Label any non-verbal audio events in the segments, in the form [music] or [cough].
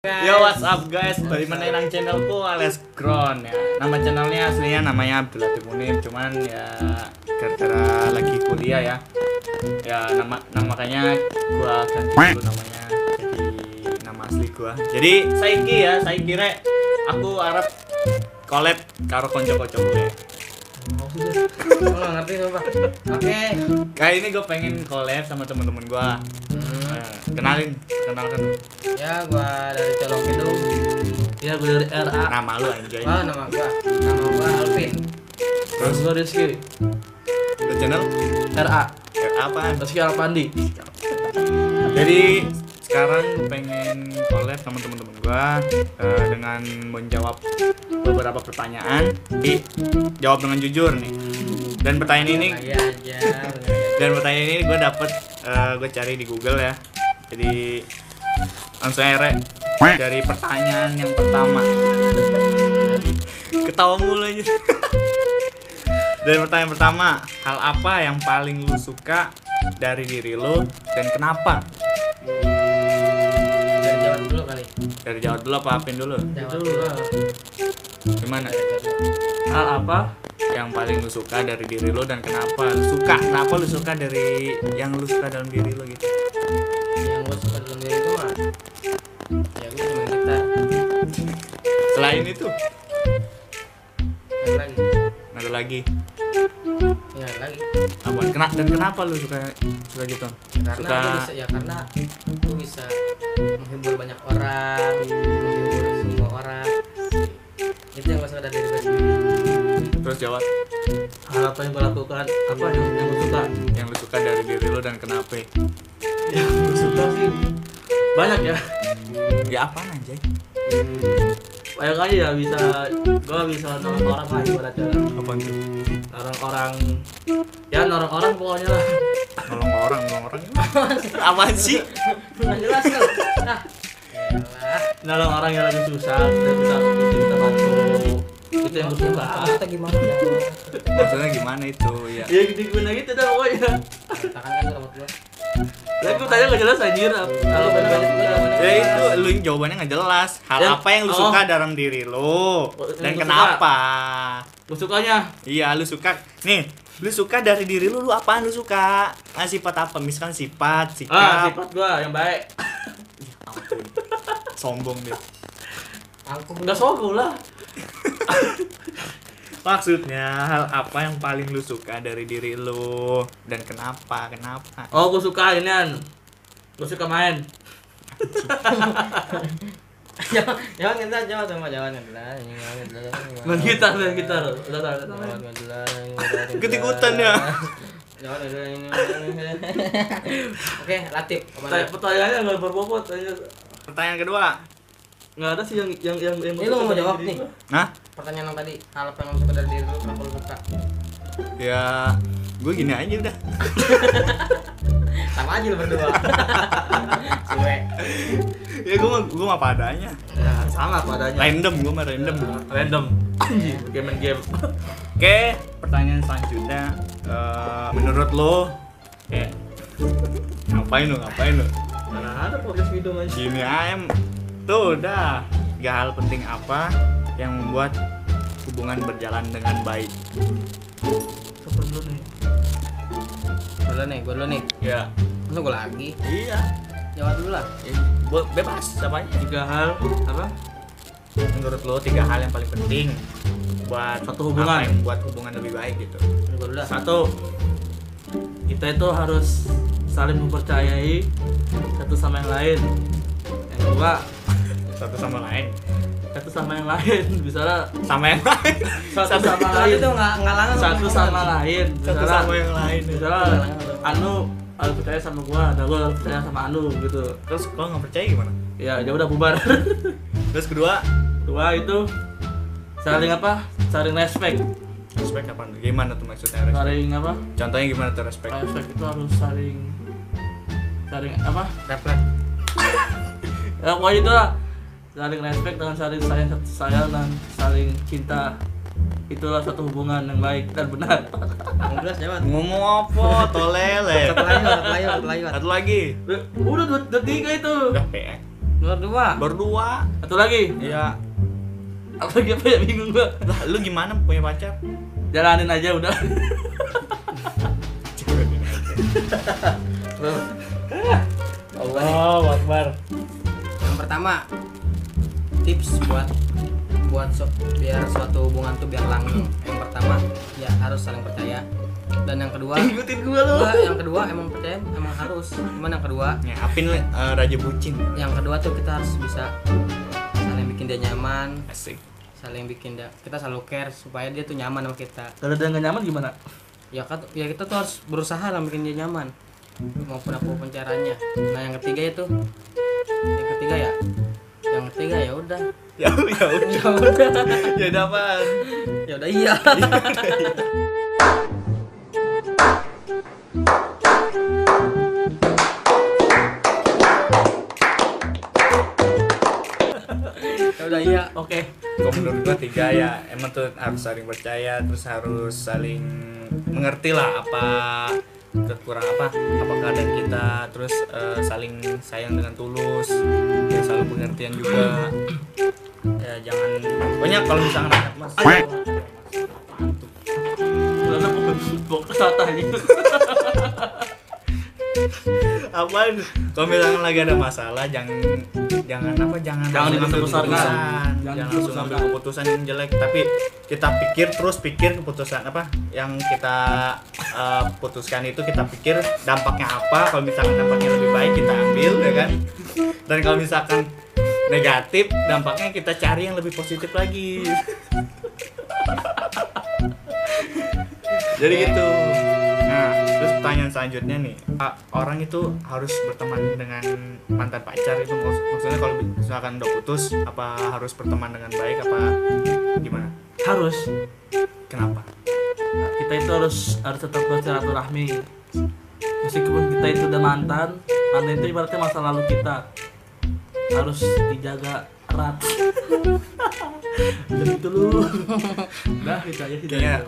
Yo what's up guys, balik mana nang channelku alias Gron ya. Nama channelnya aslinya namanya Abdul Latif Munir Cuman ya gara-gara lagi kuliah ya. Ya nama, nama makanya gua ganti dulu namanya. Jadi nama asli gua. Jadi Saiki ya, Saiki rek. Aku harap collab karo konco-konco gue ngerti pak Oke. Kayak ini gue pengen collab sama temen-temen gua Kenalin, kenalkan Ya gua dari Colong Kidung Ya gue dari RA Nama lu anjay Oh nama gua Nama gua Alvin Terus gue Rizky Lu channel? RA Ya, apaan? Rizky Alpandi Jadi sekarang pengen collab sama temen-temen gua eh, dengan menjawab beberapa pertanyaan. Di jawab dengan jujur nih. Dan pertanyaan ini aja. dan pertanyaan ini gue dapet eh, gue cari di Google ya. Jadi langsung aja Rek. dari pertanyaan yang pertama. Ketawa mulu aja. [laughs] Dari pertanyaan pertama, hal apa yang paling lu suka dari diri lu dan kenapa? Dari Jawa dulu kali Dari Jawa dulu apa Apin dulu? Jawa dulu Gimana? Hal apa Yang paling lu suka dari diri lu dan kenapa lu suka? Kenapa lu suka dari yang lu suka dalam diri lu gitu? Suka dalam diri gua mah Ya gua cuma gitar Selain itu, Ada lagi ada lagi Ya ada lagi apa? Kena dan kenapa lu suka suka gitu? Karena Suka bisa Ya karena Gua bisa Menghibur banyak orang Menghibur semua orang Itu yang gua suka dari sendiri terus jawab Hal apa yang gue lakukan Apa yang, yang gue suka yang lu suka dari diri lu dan kenapa? Gue [laughs] suka sih Banyak ya Ya apaan anjay? Banyak aja ya bisa Gue bisa nolong orang lah ibaratnya Apaan tuh? Nolong orang Ya nolong orang pokoknya lah Nolong orang, nolong orang. [laughs] Apaan sih? Nggak jelas lu Nah Nolong orang yang lagi susah Kita bisa kita bantu Itu yang gue suka Kita gimana ya Maksudnya gimana itu? Ya. Ya gitu gimana gitu dah pokoknya Tangan kan rambut gua Lah gue tanya gak jelas anjir Kalau gue Ya itu lu yang jawabannya nggak jelas. Hal Ya, apa yang lu oh. suka dalam diri lu dan yang gua kenapa? Gue sukanya Iya, lu suka. Nih, lu suka dari diri lu, lu apaan lu suka? Nah, sifat apa? Misalkan sifat, sikap. Ah sifat gue yang baik [laughs] Ampun. Sombong dia. Aku Enggak sogo lah [laughs] Maksudnya hal apa yang paling lu suka dari diri lu dan kenapa? Kenapa? Oh gue suka inian Gue suka main jangan jangan kita jangan sama jangan kita jangan kita Main gitar main gitar Udah jangan kita Ikut-ikutan ya. oke Latif Pertanya- Pertanyaannya gak berbobot Pertanyaan kedua. Nggak ada sih yang yang yang yang Ini lu suka mau jawab nih. Hah? Pertanyaan yang tadi hal apa yang suka dari diri lu kenapa lu suka Ya, gue gini aja udah. [laughs] sama aja lu berdua [laughs] suwe Ya gue mah gue mah apa adanya. Ya sama padanya Random, gue mah random. Random Anjir, Game main game Oke, pertanyaan selanjutnya. Eh, menurut lo, kayak ngapain lo, ngapain lo? Mana ada podcast video mas Gini aja, tuh udah. Tiga hal penting apa yang membuat hubungan berjalan dengan baik? Siapa dulu nih dulu nih gua dulu nih Ya, masa gua lagi iya. jawab dulu lah Ya, bebas, siapa aja. Tiga hal Apa? Menurut lo tiga hal yang paling penting buat Satu hubungan. yang buat hubungan lebih baik gitu. Satu Kita itu harus saling mempercayai satu sama yang lain Yang kedua sama lain. Satu sama yang lain [laughs] Misalnya Sama yang lain. Satu sama lain tuh nggak Satu sama lain Satu sama yang lain. misalnya Anu harus percaya sama gua, dan gua harus percaya sama Anu gitu. Terus kalau nggak percaya gimana? Ya, dia udah bubar. [laughs] Terus kedua, Dua itu saling apa? Saling respect. respect apa? Gimana tuh maksudnya respect? Saling apa? Contohnya gimana tuh respect? Respect itu harus saling saling apa? Reflect. Ya pokoknya itu lah. Saling respect dengan saling sayang satu sayang dan saling cinta. Itulah satu hubungan yang baik dan benar. 15 jawab Ngomong apa? Tolele. satu lagi satu lagi satu lagi Wat. Satu lagi. Udah dua, dua tiga itu. Udah PE. Berdua. berdua Satu lagi. ya Apa lagi apa ya bingung gua. lah lu gimana punya pacar Jalanin aja udah. [laughs] Allah Akbar Yang pertama tips buat buat so- biar suatu hubungan tuh biar langgeng. Yang pertama ya harus saling percaya. Dan yang kedua Ikutin gua lu. Enggak, yang kedua emang percaya emang harus. Cuman yang kedua, ya Apin eh, raja bucin yang kedua tuh kita harus bisa saling bikin dia nyaman, asik saling bikin dia kita selalu care supaya dia tuh nyaman sama kita. Kalau dia nggak nyaman gimana? Ya kan ya kita tuh harus berusaha lah bikin dia nyaman. Maupun apa pun caranya. Nah, yang ketiga itu yang ketiga ya yang ketiga ya udah. Ya ya udah. Ya udah. Ya udah apaan? Ya udah iya. [laughs] Ya udah iya. Oke. kalau menurut gua tiga ya? Emang tuh harus saling percaya terus harus saling mengerti lah apa kekurangan apa apa keadaan kita. Terus eh, saling sayang dengan tulus ya selalu pengertian juga. Ya jangan pokoknya kalau misalnya ada mas Karena bawa ke sata gitu. apaan? Kalau misalkan lagi ada masalah jangan jangan apa jangan Jangan langsung ambil keputusan. Jangan jangan langsung ambil keputusan yang jelek. Tapi kita pikir terus pikir keputusan apa yang kita eh, putuskan itu kita pikir dampaknya apa. Kalau misalkan dampaknya lebih baik kita ambil ya kan? Dan kalau misalkan negatif dampaknya kita cari yang lebih positif lagi. Jadi gitu. Nah terus pertanyaan selanjutnya nih. Orang itu harus berteman dengan mantan pacar itu maksud- maksudnya kalau misalkan udah putus apa harus berteman dengan baik apa gimana? Harus. kenapa? Nah, kita itu harus harus tetap bersilaturahmi. Meskipun kita itu udah mantan, mantan itu ibaratnya masa lalu kita harus dijaga erat. Udah gitu lu. Udah itu aja sih. kayaknya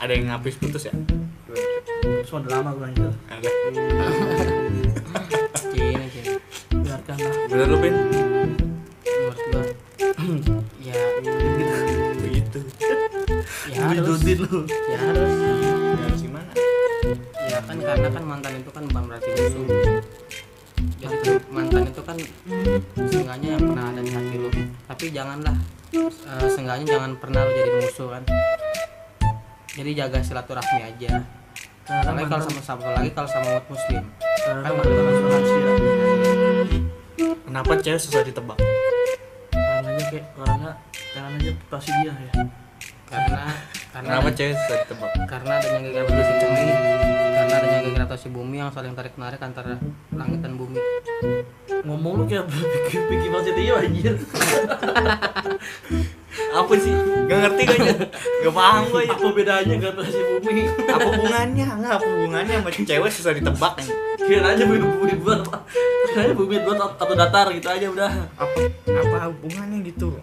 ada yang habis putus ya Cuma udah lama gue ada Cini, cini. Biarkan lah. bener lu Pin? menurut ya begitu ya harus lu. ya harus ya harus gimana ya kan karena kan mantan itu kan bukan berarti musuh jadi mantan itu kan seenggaknya yang pernah ada di hati lu. Tapi janganlah eh, seenggaknya jangan pernah lu jadi musuh kan. Jadi jaga silaturahmi aja. Karena apalagi kalau sama sama lagi kalau sama umat muslim. Kan mantan harus rahasia. kenapa cewek susah ditebak? Karena kayak karena karena aja pasti dia ya. karena karena kenapa cewek susah ditebak? karena adanya gravitasi bumi adanya gravitasi bumi yang saling tarik menarik antara langit dan bumi Ngomong lu kayak pikir pikir masih dia anjir. [laughs] apa sih gak ngerti gue gak paham gue Apa bedanya gravitasi bumi? apa hubungannya nggak apa hubungannya sama cewek susah ditebak Kira aja bumi bumi buat apa? Kira aja bumi buat atau datar gitu aja udah. apa apa hubungannya gitu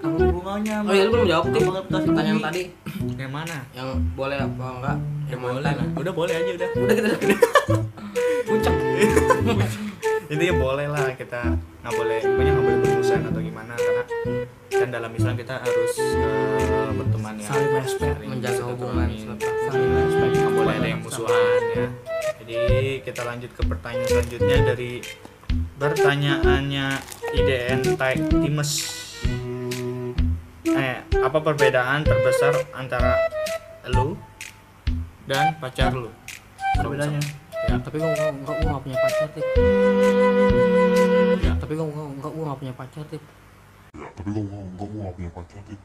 Apa hubungannya? oh ya lu belum jawab tuh. Pertanyaan tadi. Yang mana? Yang boleh apa enggak? Ya yang boleh lah. udah boleh aja udah. Udah kita puncak. [laughs] Intinya boleh lah kita nggak boleh pokoknya nggak boleh bermusuhan atau gimana karena kan dalam Islam kita harus eh, berteman ya. Saling respect, menjaga hubungan. Saling respect. nggak boleh ada yang musuhan ya. Jadi kita lanjut ke pertanyaan selanjutnya dari pertanyaannya IDN Tai- Times eh apa perbedaan terbesar antara lu dan pacar lu? Bedanya. ya. Tapi gua gua gua, gua gak punya pacar tip. Ya. Tapi gua gua, gua, gua gak punya pacar tip. Tapi gue mau gue mau gak punya pacar sih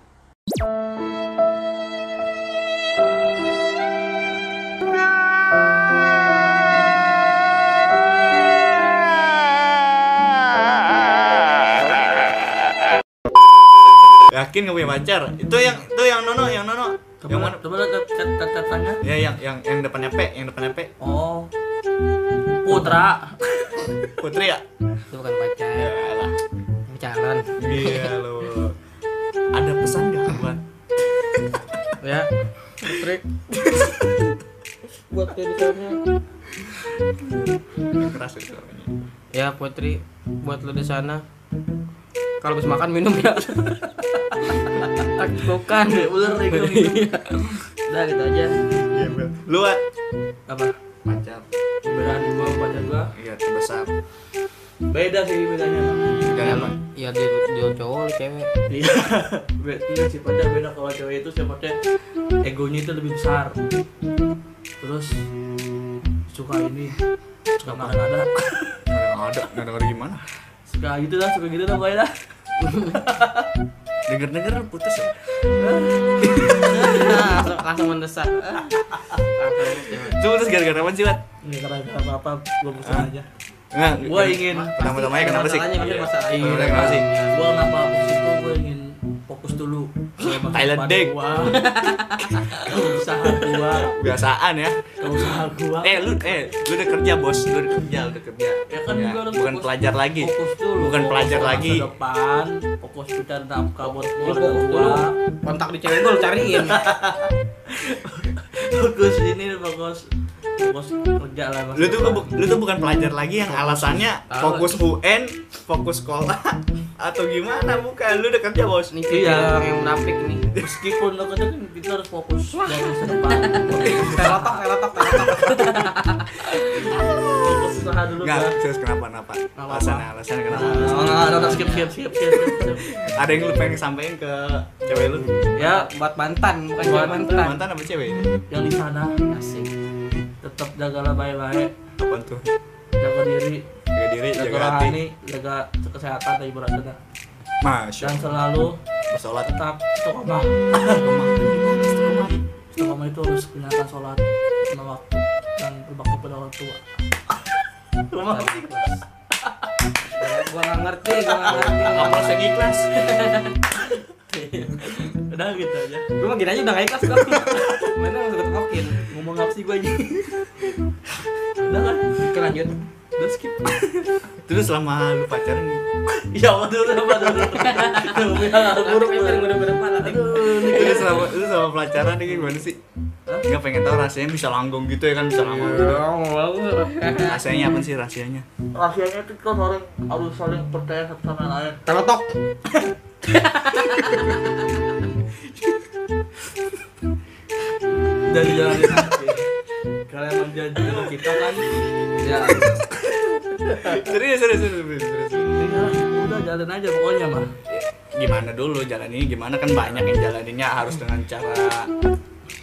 yakin gak punya pacar. Itu yang itu yang nono yang nono. Yang mana? coba katanya. ya yang yang yang depannya P yang depannya P Oh. Putra. Putri ya? Itu bukan pacar. Ya lah. Calon. Iya lo. Ada pesan gak buat? Ya trik buat editornya keras itu ya putri buat lo di sana. Kalau habis makan minum ya bukan Kayak ular nih gue Iya. udah gitu aja Iya. Lu Wat? apa pacar. perbedaan gua sama pacar gua Iya, terbesar. beda sih bedanya Dan apa? ya dia dia cowok cewek iya [laughs] Be- iya sifatnya beda kalau cewek itu sifatnya egonya itu lebih besar terus suka ini suka nada nada Nggak ada, nggak denger gimana? suka gitu lah suka gitu lah pokoknya [laughs] dah Denger-denger putus ya? langsung, langsung mendesak? Itu putus gara-gara apa sih, Wat? ini karena apa apa gua bosan aja Enggak, gua ingin Pertama-tamanya kenapa sih? Masalahnya maksudnya masalah Iya, ini. kenapa sih? gua kenapa fokus itu gua ingin fokus dulu Thailand ke usaha gua Biasaan ya. ke usaha gua Eh, lu eh lu udah kerja, Bos. Lu udah kerja, udah kerja. Ya kan juga harus bukan fokus- pelajar lagi. fokus dulu Bukan fokus pelajar lagi. depan fokus mencari nafkah buat keluarga gua kontak di cewek gue cariin [laughs] fokus ini fokus fokus kerja lah masa Lu tuh lu tuh bukan pelajar lagi yang alasannya fokus UN, fokus sekolah [laughs] atau gimana? Bukan, lu udah kerja, Bos. ini Iya. orang yang munafik nih meskipun lo kerja kan kita harus fokus dari masa depan telotok telotok telotok usaha dulu Enggak, kan serius kenapa? Kenapa? apa-apa. Alasannya, alasannya kenapa? Oh, nggak, nggak, nggak, skip skip skip skip. Ada yang lu pengen sampein ke cewek lu? ya buat mantan bukan Buat mantan Mantan apa cewek? yang di sana asik tetap jagalah baik-baik Apa tuh? jaga diri Jaga diri, jaga jaga hati. rohani jaga kesehatan dari berat Masya dan selalu Sholat tetap istiqomah istiqomah itu harus gunakan sholat lima waktu dan berbakti pada orang tua gua nggak ngerti gua nggak ngerti Amal segikhlas udah gitu aja gua mah aja udah nggak ikhlas kok mana langsung ketemokin ngomong apa sih gue aja udah kan Oke, lanjut udah skip Terus selama lu pacaran ya Allah dulu apa dulu bilang buruk Buruk kan udah berdepan nanti Lu selama, lu selama pacaran ini gimana sih? Enggak pengen tahu rasanya bisa langgeng gitu ya kan bisa langgeng gitu. Rasanya apa sih rasanya? rahasianya itu kita saling harus saling percaya satu sama lain. Telotok dari jalan nanti kalian menjanji sama kita kan? Ya. Serius, serius, serius, serius, serius. ya udah jalan aja pokoknya mah Gimana dulu jalan ini? Gimana? Kan banyak yang jalaninnya harus dengan cara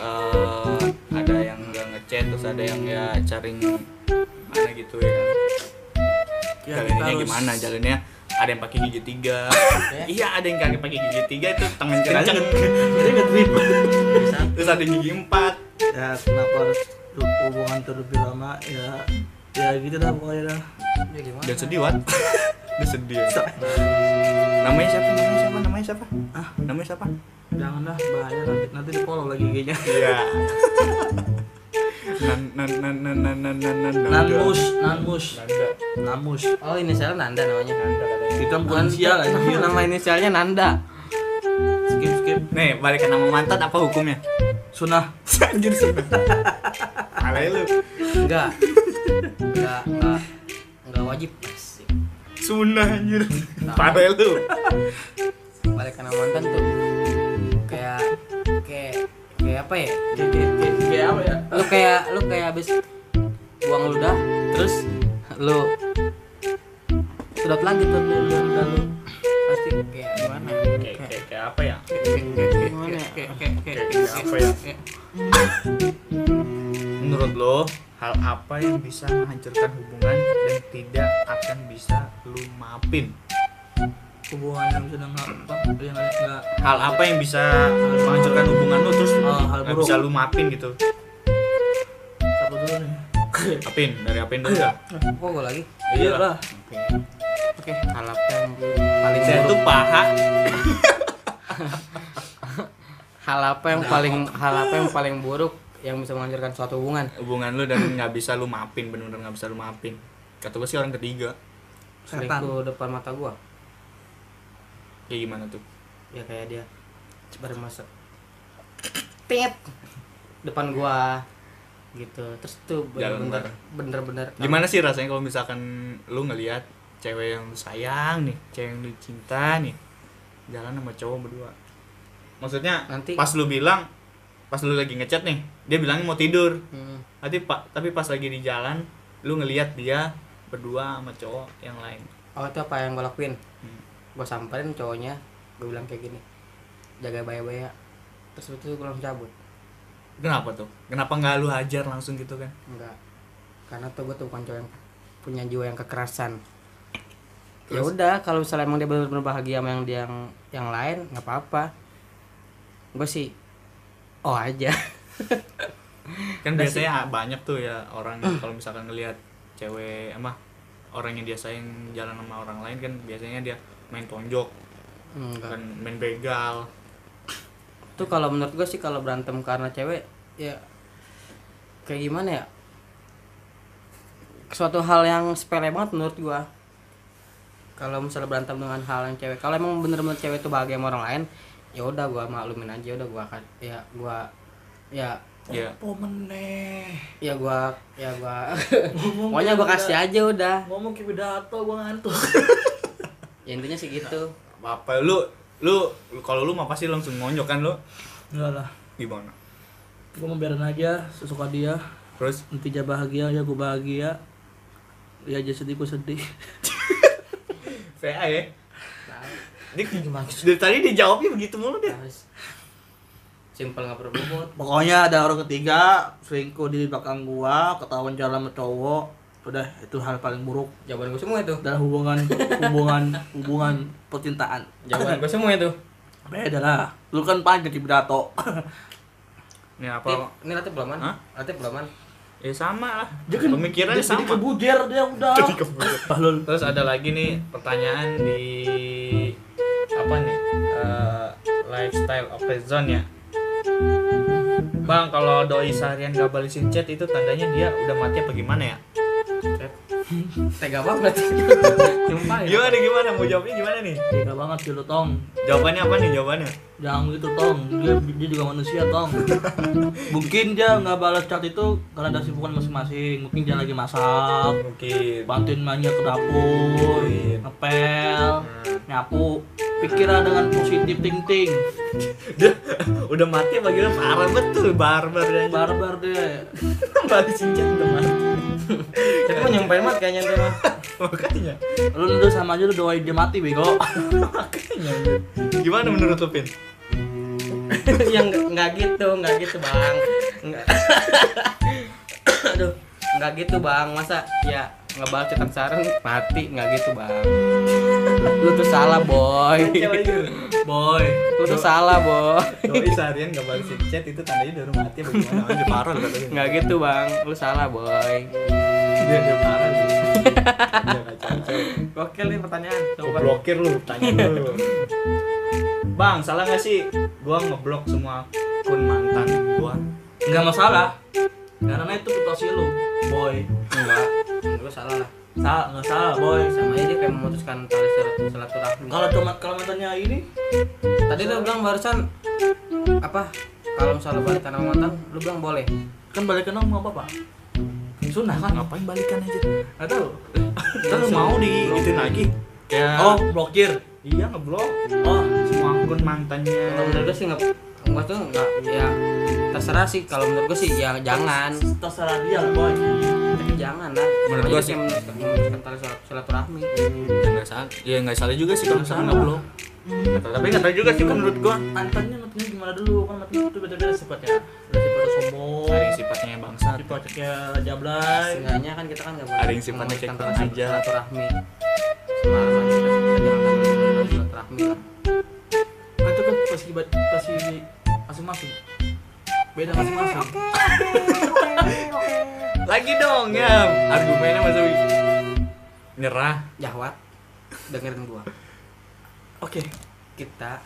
eh ada yang nggak ngechat terus ada yang ya cari mana gitu ya kan. Ya jalannya gimana? Jalannya ada yang pakai gigi tiga. [laughs] Iya ada yang kagak pakai gigi tiga itu tangan [laughs] nggak trip terus ada gigi empat. Ya kenapa harus hubungan tuh lebih lama? Ya ya gitu dah pokoknya dah. Ya gimana? Dan sedih wat [laughs] udah sedih namanya siapa? Namanya siapa? Namanya siapa? Ah. Namanya siapa? Jangan dah bahaya. Nanti nanti di follow lagi giginya iya. [laughs] Nan nan nan nan nan nan nan nan nanmus nanmus Nanda. Nanmus oh inisialnya Nanda namanya. Nanda kita polisial anjir nama inisialnya Nanda. Skip skip. Nih balik ke nama mantan apa hukumnya? Sunah [laughs] anjir sudah alay lu. Enggak. Enggak enggak. Enggak wajib Sunah anjir. Parah lu. Balik nama mantan tuh. Kayak kayak kayak apa ya? Kayak kayak- apa ya? Lu kayak lu kayak habis buang ludah terus lu sedot lagi tuh lu lu ludah lu. Pasti kayak gimana? Kayak kayak kayak apa ya? Kayak kayak gimana ya? kayak kayak kayak apa ya? menurut lo hal apa yang bisa menghancurkan hubungan tidak akan bisa lu maafin. Hubungan yang sudah nggak apa? Yang nggak nggak hal apa yang bisa menghancurkan hubungan lu terus Oh, hal buruk. bisa lu maafin gitu? Satu dulu nih? [laughs] Apin dari apin dulu dah kok gue lagi. Iya lah. oke. Hal apa yang paling saya tuh paha hal apa yang paling hal apa yang paling buruk yang bisa menghancurkan suatu hubungan? Hubungan lu dan nggak bisa lu maafin bener-bener nggak bisa lu maafin kata gue sih orang ketiga. Setan. selingkuh depan mata gua. Kayak gimana tuh? Ya kayak dia. Bermasa tit depan gua. Gitu. Terus tuh bener-bener bener-bener gimana sih rasanya kalau misalkan lu ngelihat cewek yang lu sayang nih cewek yang lu cinta nih jalan sama cowok berdua? Maksudnya Nanti- pas lu bilang pas lu lagi ngechat nih dia bilangnya mau tidur. Hmm. nanti pak tapi pas lagi di jalan lu ngelihat dia berdua sama cowok yang lain. Oh itu apa yang gue lakuin? Hmm. gue samperin cowoknya gue bilang kayak gini jaga baya-baya terus itu gue langsung cabut. Kenapa tuh? Kenapa nggak lu hajar langsung gitu kan? Enggak karena tuh gue tuh bukan cowok yang punya jiwa yang kekerasan. Ya udah kalau misalnya emang dia benar-benar bahagia sama yang dia yang yang lain nggak apa-apa. Gue sih oh aja. Kan biasanya banyak tuh ya orang kalau misalkan ngelihat cewek ama orang yang dia sayang jalan sama orang lain kan biasanya dia main tonjok enggak. kan main begal. Tuh kalau menurut gue sih kalau berantem karena cewek ya kayak gimana ya? Suatu hal yang sepele banget menurut gua. Kalau misalnya berantem dengan hal yang cewek kalau emang bener-bener cewek itu bahagia sama orang lain ya udah gua maklumin aja udah gua akan ya gua ya ya Oh meneh. ya gua ya gua. Ngomong pokoknya gua kasih aja udah. Ngomong kayak pidato gua ngantuk. [laughs] ya intinya sih gitu. Apa lu lu, lu kalau lu mah pasti langsung ngonjok kan lu? Enggak lah. gimana? Gua mau biarin aja sesuka dia. terus? Nanti dia bahagia ya gua bahagia. Dia aja sedih gua sedih. [laughs] VA ya? Dia, dari tadi dijawabnya begitu mulu dia harus simpel nggak perlu bobot Pokoknya ada orang ketiga selingkuh di belakang gua, ketahuan jalan sama cowok. Udah itu hal paling buruk jawaban gua semua itu dalam hubungan hubungan [laughs] hubungan percintaan. jawaban gua semua itu Beda lah. Lu kan panjang kayak pidato. [laughs] ini apa Tip, ini latih beloman Hah? latih beloman ya sama lah Dia kan pemikirannya dia jadi sama kebuder dia udah. Bahlul. [laughs] terus ada lagi nih pertanyaan di apa nih eh, lifestyle of the zone ya bang kalau doi seharian gak balesin chat itu tandanya dia udah mati apa gimana ya tega banget sumpah ya gimana gimana mau jawabnya gimana nih Tega banget sih lu tong. jawabannya apa nih jawabannya Jangan gitu tong. Dia, dia juga manusia tong. Mungkin dia nggak balas chat itu karena ada sibukan masing-masing. Mungkin dia lagi masak, mungkin bantuin mainnya ke dapur, ngepel, nyapu. Pikirlah dengan positif thinking. dia udah mati apa gimana? Parah betul barbar dia. Barbar deh. balesin chat udah mati. Itu mah nyumpahin banget kayaknya tuh mah makanya. Lu udah sama aja lu doain dia mati bego. [laughs] makanya. Gimana menurut lu pin? [laughs] Yang nggak gitu nggak gitu bang. Nggak. [laughs] Aduh nggak gitu bang. Masa? Ya ngebal cetak saran mati nggak gitu bang. Lu tuh salah boy. Boy. lu tuh salah boy. Doi seharian gak balesin chat itu tandanya udah mati apa gimana aja parah lu katanya. Nggak gitu bang. Lu salah boy. Dia dia parah sih. Dia kacau gokil nih pertanyaan. Gua blokir lu, tanya dulu. Bang, salah gak sih? Gua ngeblok semua akun mantan gua? Nggak masalah. Karena itu situasi lu, boy. enggak lu salah lah Salah, nggak salah, boy. sama aja dia kayak memutuskan tali silat- silaturahmi Kalau cuma kalau mantannya ini, tadi lu bilang barusan apa kalau misalnya balikan sama mantan lu bilang boleh kan balikan sama apa, Pak? Sunnah kan? Ngapain balikan aja? Nggak tahu. Kan lu mau digituin lagi? Kayak Oh, blokir. iya ngeblok Oh, semua akun mantannya. kalau menurut gue sih nggak nggak tuh nggak ya terserah sih kalau menurut gue sih ya jangan terserah dia, boy. Jangan lah Menurut gua sih silat- silaturahmi nggak salah, ya nggak salah juga sih kalau misalnya ngeblok. Tapi nggak tahu juga sih menurut gua. Mantannya mantannya gimana dulu? Kan mantannya itu beda-beda sifatnya. Ada sifat sombong, Ada yang sifatnya bangsat. sifatnya jablay. seenggaknya kan kita kan nggak boleh Ada yang sifatnya kurang ajar. silaturahmi kita silaturahmi lah Kan itu kan pasti pasti masing-masing. Beda masing-masing. Lagi dong ya, argumennya masih nyerah. Jawat dengerin gua Oke. kita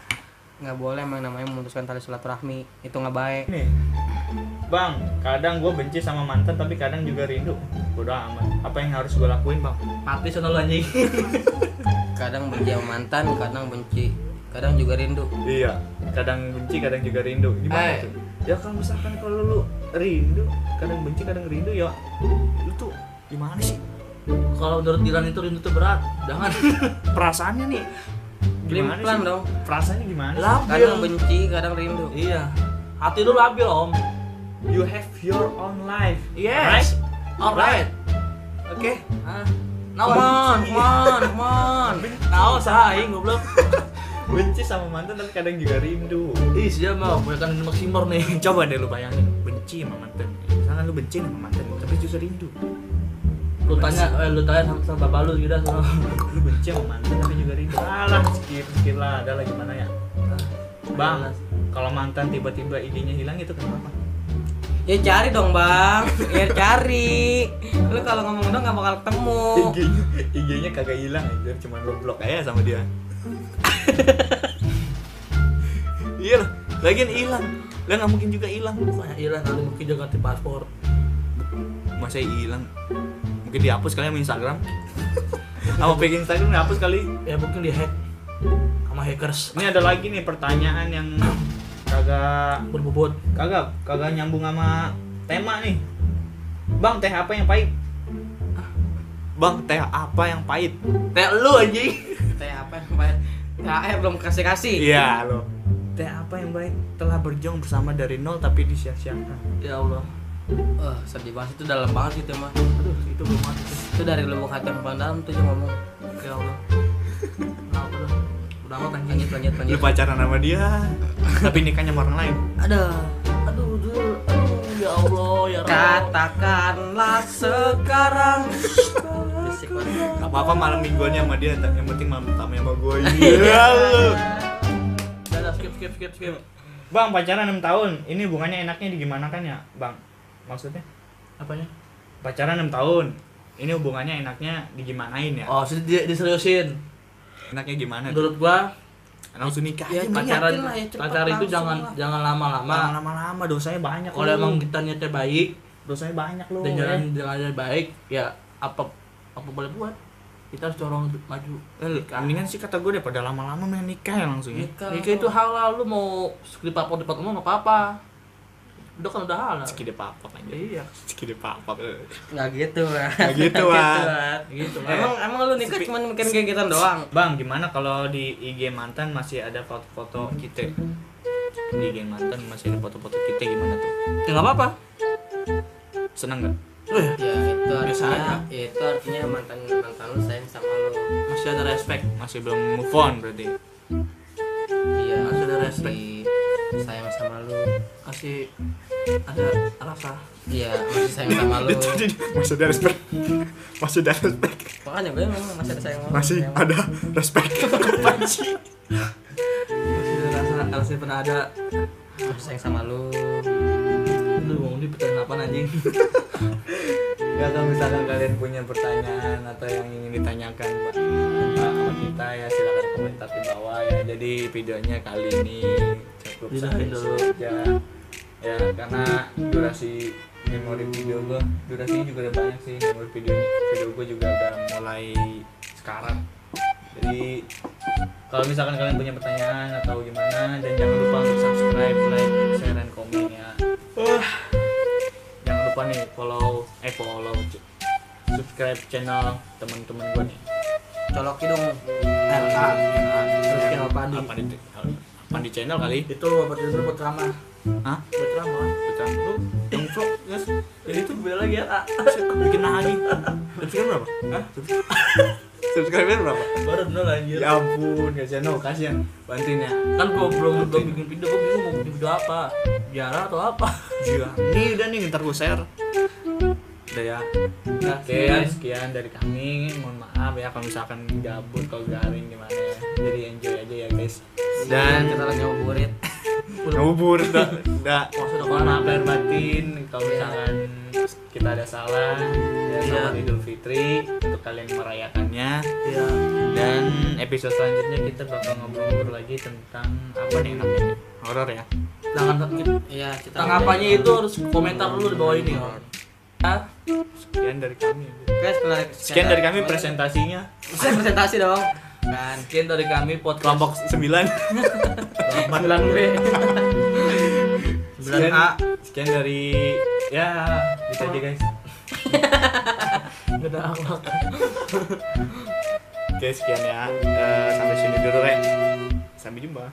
nggak boleh yang namanya memutuskan tali silaturahmi itu nggak baik Nih, bang, kadang gue benci sama mantan tapi kadang juga rindu. Bodo amat. Apa yang harus gue lakuin bang? Mati sono lu anjing. [laughs] kadang benci sama mantan kadang benci kadang juga rindu Iya, kadang benci, kadang juga rindu. Gimana Eh. tuh? Ya kalau misalkan kalau lu rindu, kadang benci, kadang rindu ya, lu tuh gimana sih? kalau menurut Dilan itu rindu itu berat jangan. [laughs] Perasaannya nih gimana Plan sih? dong. perasaannya gimana sih? Kadang labil benci, kadang rindu. iya. Hati lu labil om. You have your own life. Yes. Alright? Oke. Ah. Come on, come on, come on. Nah, goblok. [laughs] benci sama mantan tapi kadang juga rindu. Ih, siapa mau bukan maksimor nih. [laughs] coba deh lu bayangin. Benci sama mantan. Misalkan lu benci sama mantan tapi justru rindu. Lu tanya, eh, lu tanya sama, sama bapak lu gitu sama. [laughs] lu benci sama mantan tapi juga rindu. Alah skip skip lah. Ada lah gimana ya? Bang kalau mantan tiba-tiba idenya hilang itu kenapa? Ya cari dong bang, ya cari. Lu kalau ngomong dong gak bakal ketemu. [laughs] IG-nya IG-nya kagak hilang aja cuma lu blok aja sama dia [laughs] iya loh lagian hilang. Lah nggak mungkin juga hilang. Banyak hilang? Kali mungkin juga ganti paspor. masa hilang? Mungkin dihapus kali sama Instagram? [laughs] Sama page Instagram dihapus kali? Ya mungkin di hack sama hackers. Ini ada lagi nih pertanyaan yang kagak berbobot. kagak kagak nyambung sama tema nih. Bang teh apa yang pahit? Bang teh apa yang pahit? Kayak lu anjing. Teh apa yang bayar? THR belum kasih kasih. iya lo teh apa yang baik telah berjuang bersama dari nol tapi disia-siakan Ya Allah. Wah sedih banget itu dalam banget gitu mah. Aduh, itu belum mati. Itu dari lubuk hati yang paling dalam tuh yang ngomong. Ya Allah. [laughs] Kenapa tuh? Udah amat anjing. Lanjut lanjut lu lanjut. pacaran sama dia [laughs] tapi nikahnya sama orang lain Ada. Aduh, dul. Aduh, ya Allah, ya Allah. Katakanlah sekarang. [laughs] Gak apa-apa malam mingguannya sama dia yang penting malam pertama sama gue [laughs] iya lu Udah, skip, skip, skip, skip. bang pacaran 6 tahun ini hubungannya enaknya di gimana kan ya bang maksudnya Apanya? pacaran 6 tahun ini hubungannya enaknya digimanain ya Oh, sih di, diseriusin. enaknya gimana? Menurut gua langsung nikah Ya, pacaran- lah ya, pacaran itu langsung jangan lah. jangan lama-lama. lama-lama dosanya banyak Kalau emang kita niatnya baik dosanya banyak lu dan ya. jalan jalannya baik, ya apa apa boleh buat. Kita harus dorong untuk maju. Eh, mendingan sih kata gue daripada lama-lama main nikah ya langsung ya Nikah. Nikah itu halal, lu mau di papor di umum nggak apa-apa. Udah kan udah halal. Sekide papap aja Iya, Sekide papap eh. Nggak gitu lah. Nggak gitu. [laughs] Wan. gitu lah. Emang emang lu nikah cuma mikirin kayak gitu doang. Bang, gimana kalau di IG mantan masih ada foto-foto kita? Di IG mantan masih ada foto-foto kita gimana tuh? Ya nggak apa-apa. Seneng nggak? Oh ya, Ya itu Biasa artinya itu artinya mantan mantan lu sayang sama lu. masih ada respect. Masih belum move on berarti. Iya. Masih ada respect. sayang sama lu. Masih ada rasa. Iya masih sayang sama lu. [laughs] masih ada respect. Masih ada respect. Makanya gue memang masih ada sayang. Masih Sayang. ada respect. [laughs] Masih ada rasa, masih pernah ada. Masih sayang sama lu. Lu mau di pertanyaan apa anjing? [laughs] Ya kalau misalkan kalian punya pertanyaan atau yang ingin ditanyakan Pak, sama kita ya silakan komentar di bawah ya. Jadi videonya kali ini cukup sampai dulu. sini aja. Ya karena durasi memori video gua durasinya juga udah banyak sih memori video video gua juga udah mulai sekarang. Jadi kalau misalkan kalian punya pertanyaan atau gimana dan jangan lupa untuk subscribe, like, share, dan lupa nih follow eh follow subscribe channel teman-teman gue nih. Coloki dong. RK. Terus kayak apa nih? Apa di apa di channel kali? Itu buat itu buat ramah. Hah? Buat ramah. Betul. Lu yang vlog guys. Jadi itu beda lagi ya. Bikin lagi. Subscribe berapa? Hah? Subscribe berapa? Baru nol anjir. Ya ampun, guys ya no kasihan. Bantuin ya. Kan gua belum belum bikin video, gua bingung mau bikin video apa. Biara atau apa? Iya. Nih udah nih ntar gue share. Udah ya. Nah, Oke, sekian dari kami. Mohon maaf ya kalau misalkan gabut kalau garing gimana ya. Jadi enjoy aja ya guys. Dan kita lagi ngabuburit. ngubur udah udah Maksud apa? mohon maaf lahir batin kalau misalkan kita ada salah ya selamat Iya. Idul Fitri untuk kalian merayakannya Iya. dan episode selanjutnya kita bakal ngobrol-ngobrol lagi tentang apa nih namanya horor ya Jangan Iya kita. tanggapannya itu harus komentar dulu di bawah ini. Ya. Ya. sekian dari kami Oke, setelah sekian dari kami presentasinya presentasi dong. Kan. Sekian dari kami podcast kelompok 9 Bilang [laughs] B. sekian, sekian dari ya bisa aja guys Gak ada akhlak. Oke sekian ya. Eh, sampai sini dulu Rek. Sampai jumpa.